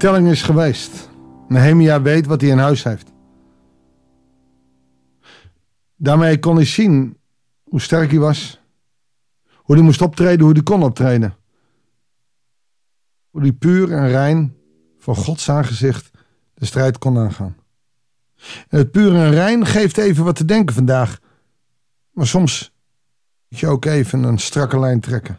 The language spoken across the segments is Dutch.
telling is geweest. Nehemia weet wat hij in huis heeft. Daarmee kon hij zien hoe sterk hij was. Hoe hij moest optreden, hoe hij kon optreden. Hoe hij puur en rein voor Gods aangezicht de strijd kon aangaan. En het puur en rein geeft even wat te denken vandaag. Maar soms moet je ook even een strakke lijn trekken.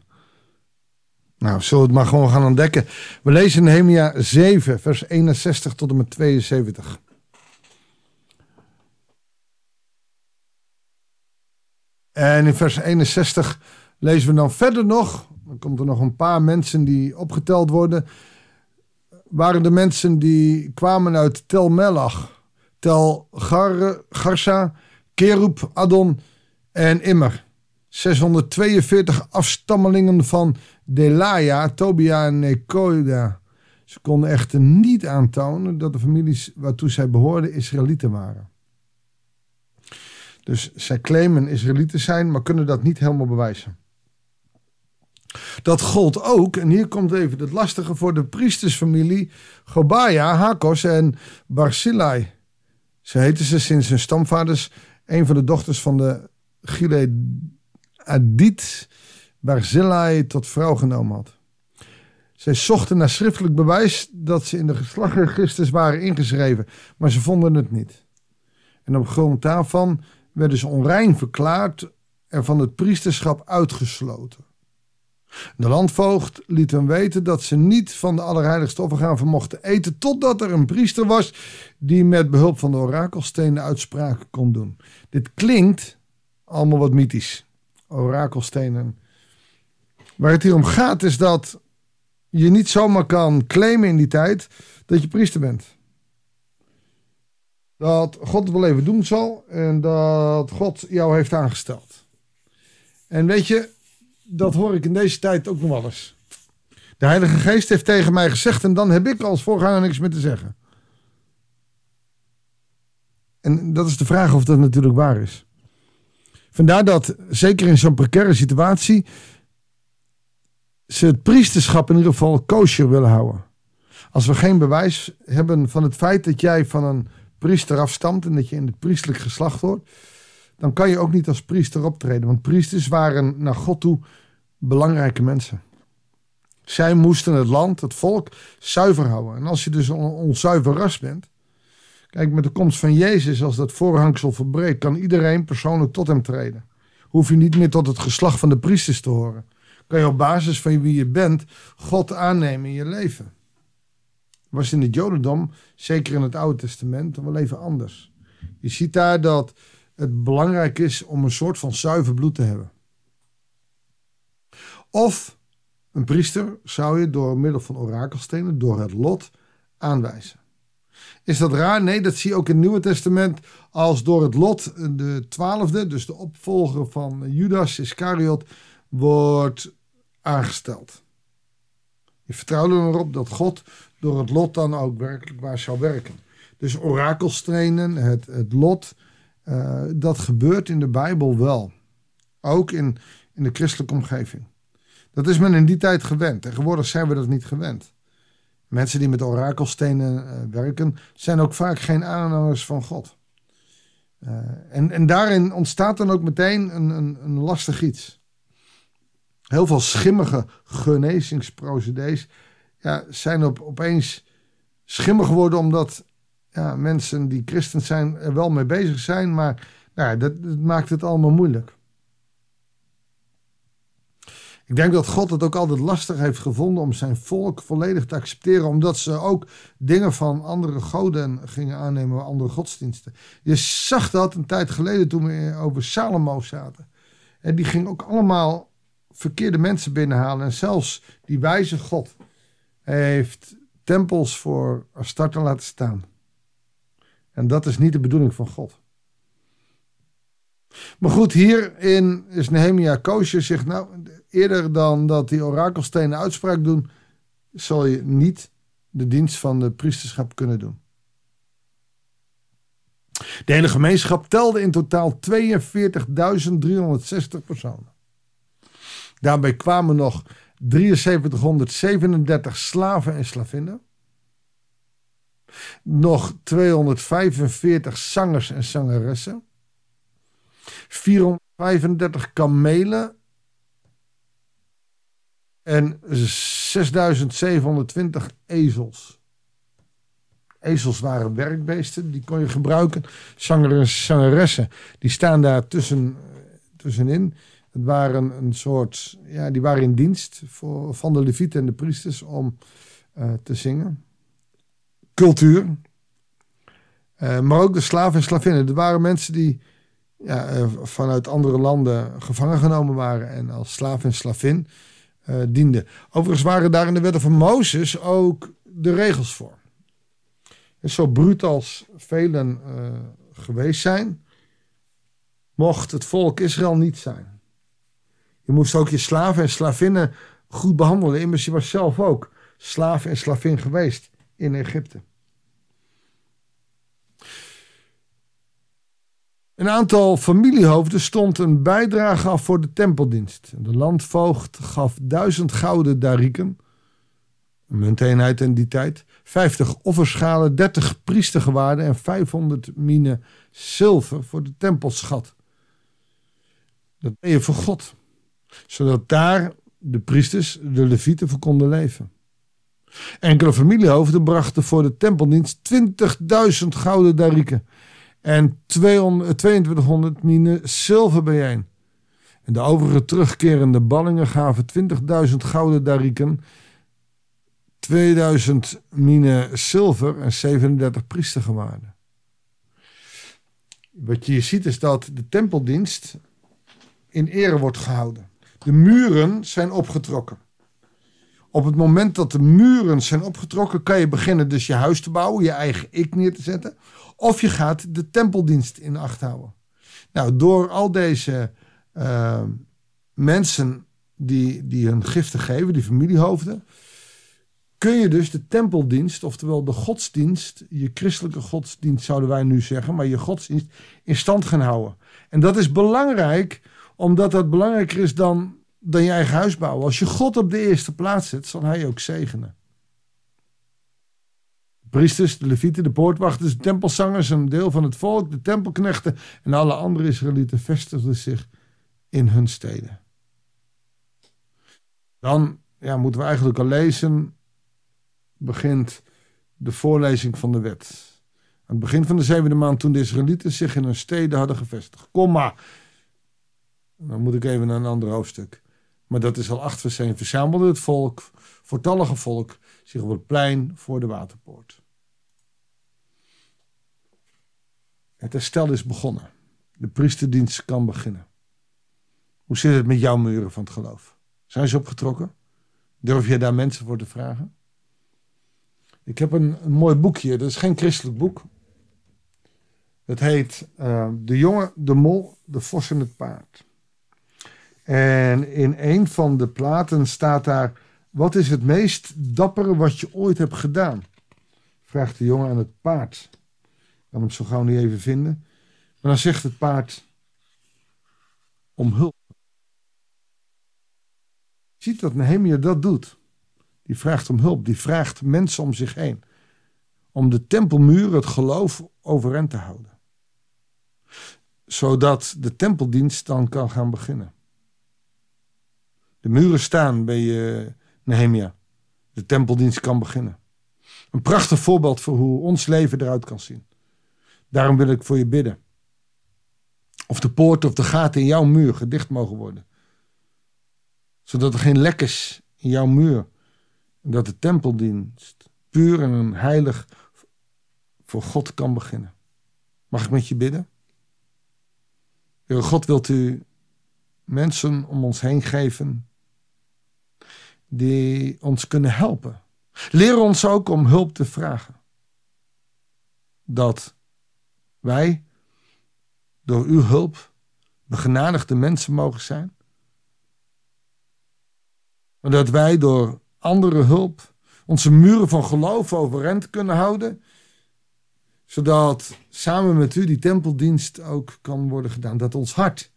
Nou, zullen we het maar gewoon gaan ontdekken. We lezen Nehemia 7, vers 61 tot en met 72. En in vers 61 lezen we dan verder nog. Dan komt er nog een paar mensen die opgeteld worden. Waren de mensen die kwamen uit Tel Melach, Tel Gar, Garsa, Kerub, Adon en Immer. 642 afstammelingen van Delaya, Tobia en Nekoida. Ze konden echter niet aantonen dat de families waartoe zij behoorden Israëlieten waren. Dus zij claimen Israëlieten zijn, maar kunnen dat niet helemaal bewijzen. Dat gold ook, en hier komt even het lastige voor de priestersfamilie Gobaya, Hakos en Barzillai. Ze heten ze sinds hun stamvaders, een van de dochters van de Gileadit, Barzillai tot vrouw genomen had. Zij zochten naar schriftelijk bewijs dat ze in de geslachtregisters waren ingeschreven, maar ze vonden het niet. En op grond daarvan werden ze onrein verklaard en van het priesterschap uitgesloten. De landvoogd liet hem weten dat ze niet van de allerheiligste offergaven mochten eten, totdat er een priester was die met behulp van de orakelstenen uitspraken kon doen. Dit klinkt allemaal wat mythisch. Orakelstenen. Waar het hier om gaat is dat je niet zomaar kan claimen in die tijd dat je priester bent. Dat God het wel even doen zal en dat God jou heeft aangesteld. En weet je, dat hoor ik in deze tijd ook nog wel eens. De Heilige Geest heeft tegen mij gezegd en dan heb ik als voorganger niks meer te zeggen. En dat is de vraag of dat natuurlijk waar is. Vandaar dat, zeker in zo'n precaire situatie, ze het priesterschap in ieder geval kosher willen houden. Als we geen bewijs hebben van het feit dat jij van een priester afstamt en dat je in het priestelijk geslacht hoort, dan kan je ook niet als priester optreden. Want priesters waren naar God toe belangrijke mensen. Zij moesten het land, het volk, zuiver houden. En als je dus een onzuiver ras bent. Kijk, met de komst van Jezus, als dat voorhangsel verbreekt, kan iedereen persoonlijk tot hem treden. Hoef je niet meer tot het geslacht van de priesters te horen. Kan je op basis van wie je bent, God aannemen in je leven. Was in het Jodendom, zeker in het Oude Testament, wel even anders. Je ziet daar dat het belangrijk is om een soort van zuiver bloed te hebben. Of een priester zou je door middel van orakelstenen, door het lot, aanwijzen. Is dat raar? Nee, dat zie je ook in het Nieuwe Testament als door het lot de twaalfde, dus de opvolger van Judas Iscariot, wordt aangesteld. Je vertrouwde erop dat God door het lot dan ook werkelijk waar zou werken. Dus orakelstenen, het, het lot, uh, dat gebeurt in de Bijbel wel. Ook in, in de christelijke omgeving. Dat is men in die tijd gewend. Tegenwoordig zijn we dat niet gewend. Mensen die met orakelstenen uh, werken, zijn ook vaak geen aanhangers van God. Uh, en, en daarin ontstaat dan ook meteen een, een, een lastig iets. Heel veel schimmige genezingsprocedees ja, zijn op, opeens schimmig geworden omdat ja, mensen die christen zijn er wel mee bezig zijn, maar nou, dat, dat maakt het allemaal moeilijk. Ik denk dat God het ook altijd lastig heeft gevonden om zijn volk volledig te accepteren, omdat ze ook dingen van andere goden gingen aannemen, andere godsdiensten. Je zag dat een tijd geleden toen we over Salomo zaten. En die ging ook allemaal verkeerde mensen binnenhalen. En zelfs die wijze God heeft tempels voor Astarte laten staan. En dat is niet de bedoeling van God. Maar goed, hierin is Nehemia koosje zich nou eerder dan dat die orakelstenen uitspraak doen, zal je niet de dienst van de priesterschap kunnen doen. De hele gemeenschap telde in totaal 42.360 personen. Daarbij kwamen nog 7337 slaven en slavinnen. nog 245 zangers en zangeressen, 435 kamelen en 6720 ezels. Ezels waren werkbeesten, die kon je gebruiken. Zangers en zangeressen, die staan daar tussen, tussenin. Het waren een soort, ja, die waren in dienst voor, van de levieten en de priesters om uh, te zingen. Cultuur. Uh, maar ook de slaven en slavinnen. Er waren mensen die ja, vanuit andere landen gevangen genomen waren en als slaaf en slavin dienden. Overigens waren daar in de wetten van Mozes ook de regels voor. En zo bruut als velen geweest zijn, mocht het volk Israël niet zijn. Je moest ook je slaven en slavinnen goed behandelen. Immers, je was zelf ook slaaf en slavin geweest in Egypte. Een aantal familiehoofden stond een bijdrage af voor de tempeldienst. De landvoogd gaf duizend gouden dariken, een munteenheid in die tijd, 50 offerschalen, 30 priestergewaarden en 500 minen zilver voor de tempelschat. Dat ben je voor God zodat daar de priesters, de levieten, voor konden leven. Enkele familiehoofden brachten voor de tempeldienst 20.000 gouden dariken en 2200 minen zilver bijeen. En de overige terugkerende ballingen gaven 20.000 gouden dariken, 2000 minen zilver en 37 priestergewaarden. Wat je hier ziet is dat de tempeldienst in ere wordt gehouden. De muren zijn opgetrokken. Op het moment dat de muren zijn opgetrokken, kan je beginnen dus je huis te bouwen, je eigen ik neer te zetten. Of je gaat de tempeldienst in acht houden. Nou, door al deze uh, mensen die, die hun giften geven, die familiehoofden, kun je dus de tempeldienst, oftewel de godsdienst, je christelijke godsdienst zouden wij nu zeggen, maar je godsdienst in stand gaan houden. En dat is belangrijk omdat dat belangrijker is dan, dan je eigen huis bouwen. Als je God op de eerste plaats zet, zal hij ook zegenen. De priesters, de levieten, de poortwachters, de tempelzangers, een deel van het volk, de tempelknechten en alle andere Israëlieten vestigden zich in hun steden. Dan ja, moeten we eigenlijk al lezen, begint de voorlezing van de wet. Aan het begin van de zevende maand, toen de Israëlieten zich in hun steden hadden gevestigd. Kom maar, dan moet ik even naar een ander hoofdstuk. Maar dat is al acht 1. Verzamelde het volk, voortallige volk, zich op het plein voor de waterpoort. Het herstel is begonnen. De priesterdienst kan beginnen. Hoe zit het met jouw muren van het geloof? Zijn ze opgetrokken? Durf je daar mensen voor te vragen? Ik heb een, mooi boekje. Dat is geen christelijk boek. Het heet uh, De jongen, de mol, de vos en het paard. En in een van de platen staat daar: Wat is het meest dappere wat je ooit hebt gedaan? Vraagt de jongen aan het paard. Ik kan hem zo gauw niet even vinden. Maar dan zegt het paard: Om hulp. Je ziet dat Nehemia dat doet. Die vraagt om hulp, die vraagt mensen om zich heen. Om de tempelmuur, het geloof overeind te houden. Zodat de tempeldienst dan kan gaan beginnen. De muren staan bij uh, Nehemia. De tempeldienst kan beginnen. Een prachtig voorbeeld voor hoe ons leven eruit kan zien. Daarom wil ik voor je bidden. Of de poorten of de gaten in jouw muur gedicht mogen worden. Zodat er geen lek is in jouw muur. En dat de tempeldienst puur en heilig voor God kan beginnen. Mag ik met je bidden? Heer God, wilt u mensen om ons heen geven die ons kunnen helpen. Leer ons ook om hulp te vragen. Dat wij door uw hulp begenadigde mensen mogen zijn. Maar dat wij door andere hulp onze muren van geloof overeind kunnen houden. Zodat samen met u die tempeldienst ook kan worden gedaan. Dat ons hart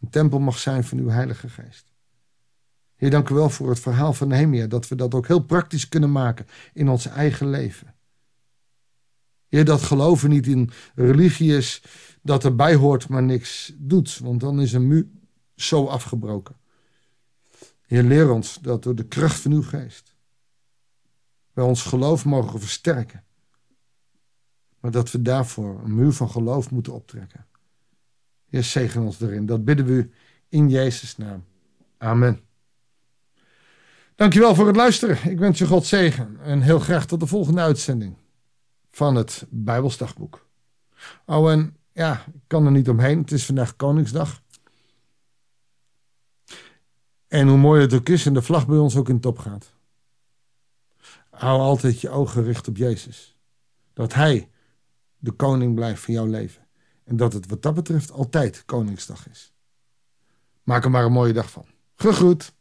een tempel mag zijn van uw Heilige Geest. Heer, dank u wel voor het verhaal van Nehemia. Dat we dat ook heel praktisch kunnen maken in ons eigen leven. Heer, dat geloven niet in religie is dat erbij hoort, maar niks doet. Want dan is een mu zo afgebroken. Heer, leer ons dat door de kracht van uw geest wij ons geloof mogen versterken. Maar dat we daarvoor een muur van geloof moeten optrekken. Heer, zegen ons erin. Dat bidden we u in Jezus' naam. Amen. Dankjewel voor het luisteren. Ik wens je God zegen. En heel graag tot de volgende uitzending van het Bijbelsdagboek. Oh, en ja, ik kan er niet omheen. Het is vandaag Koningsdag. En hoe mooi het ook is en de vlag bij ons ook in top gaat. Hou altijd je ogen gericht op Jezus. Dat Hij de koning blijft van jouw leven. En dat het wat dat betreft altijd Koningsdag is. Maak er maar een mooie dag van. Gegroet.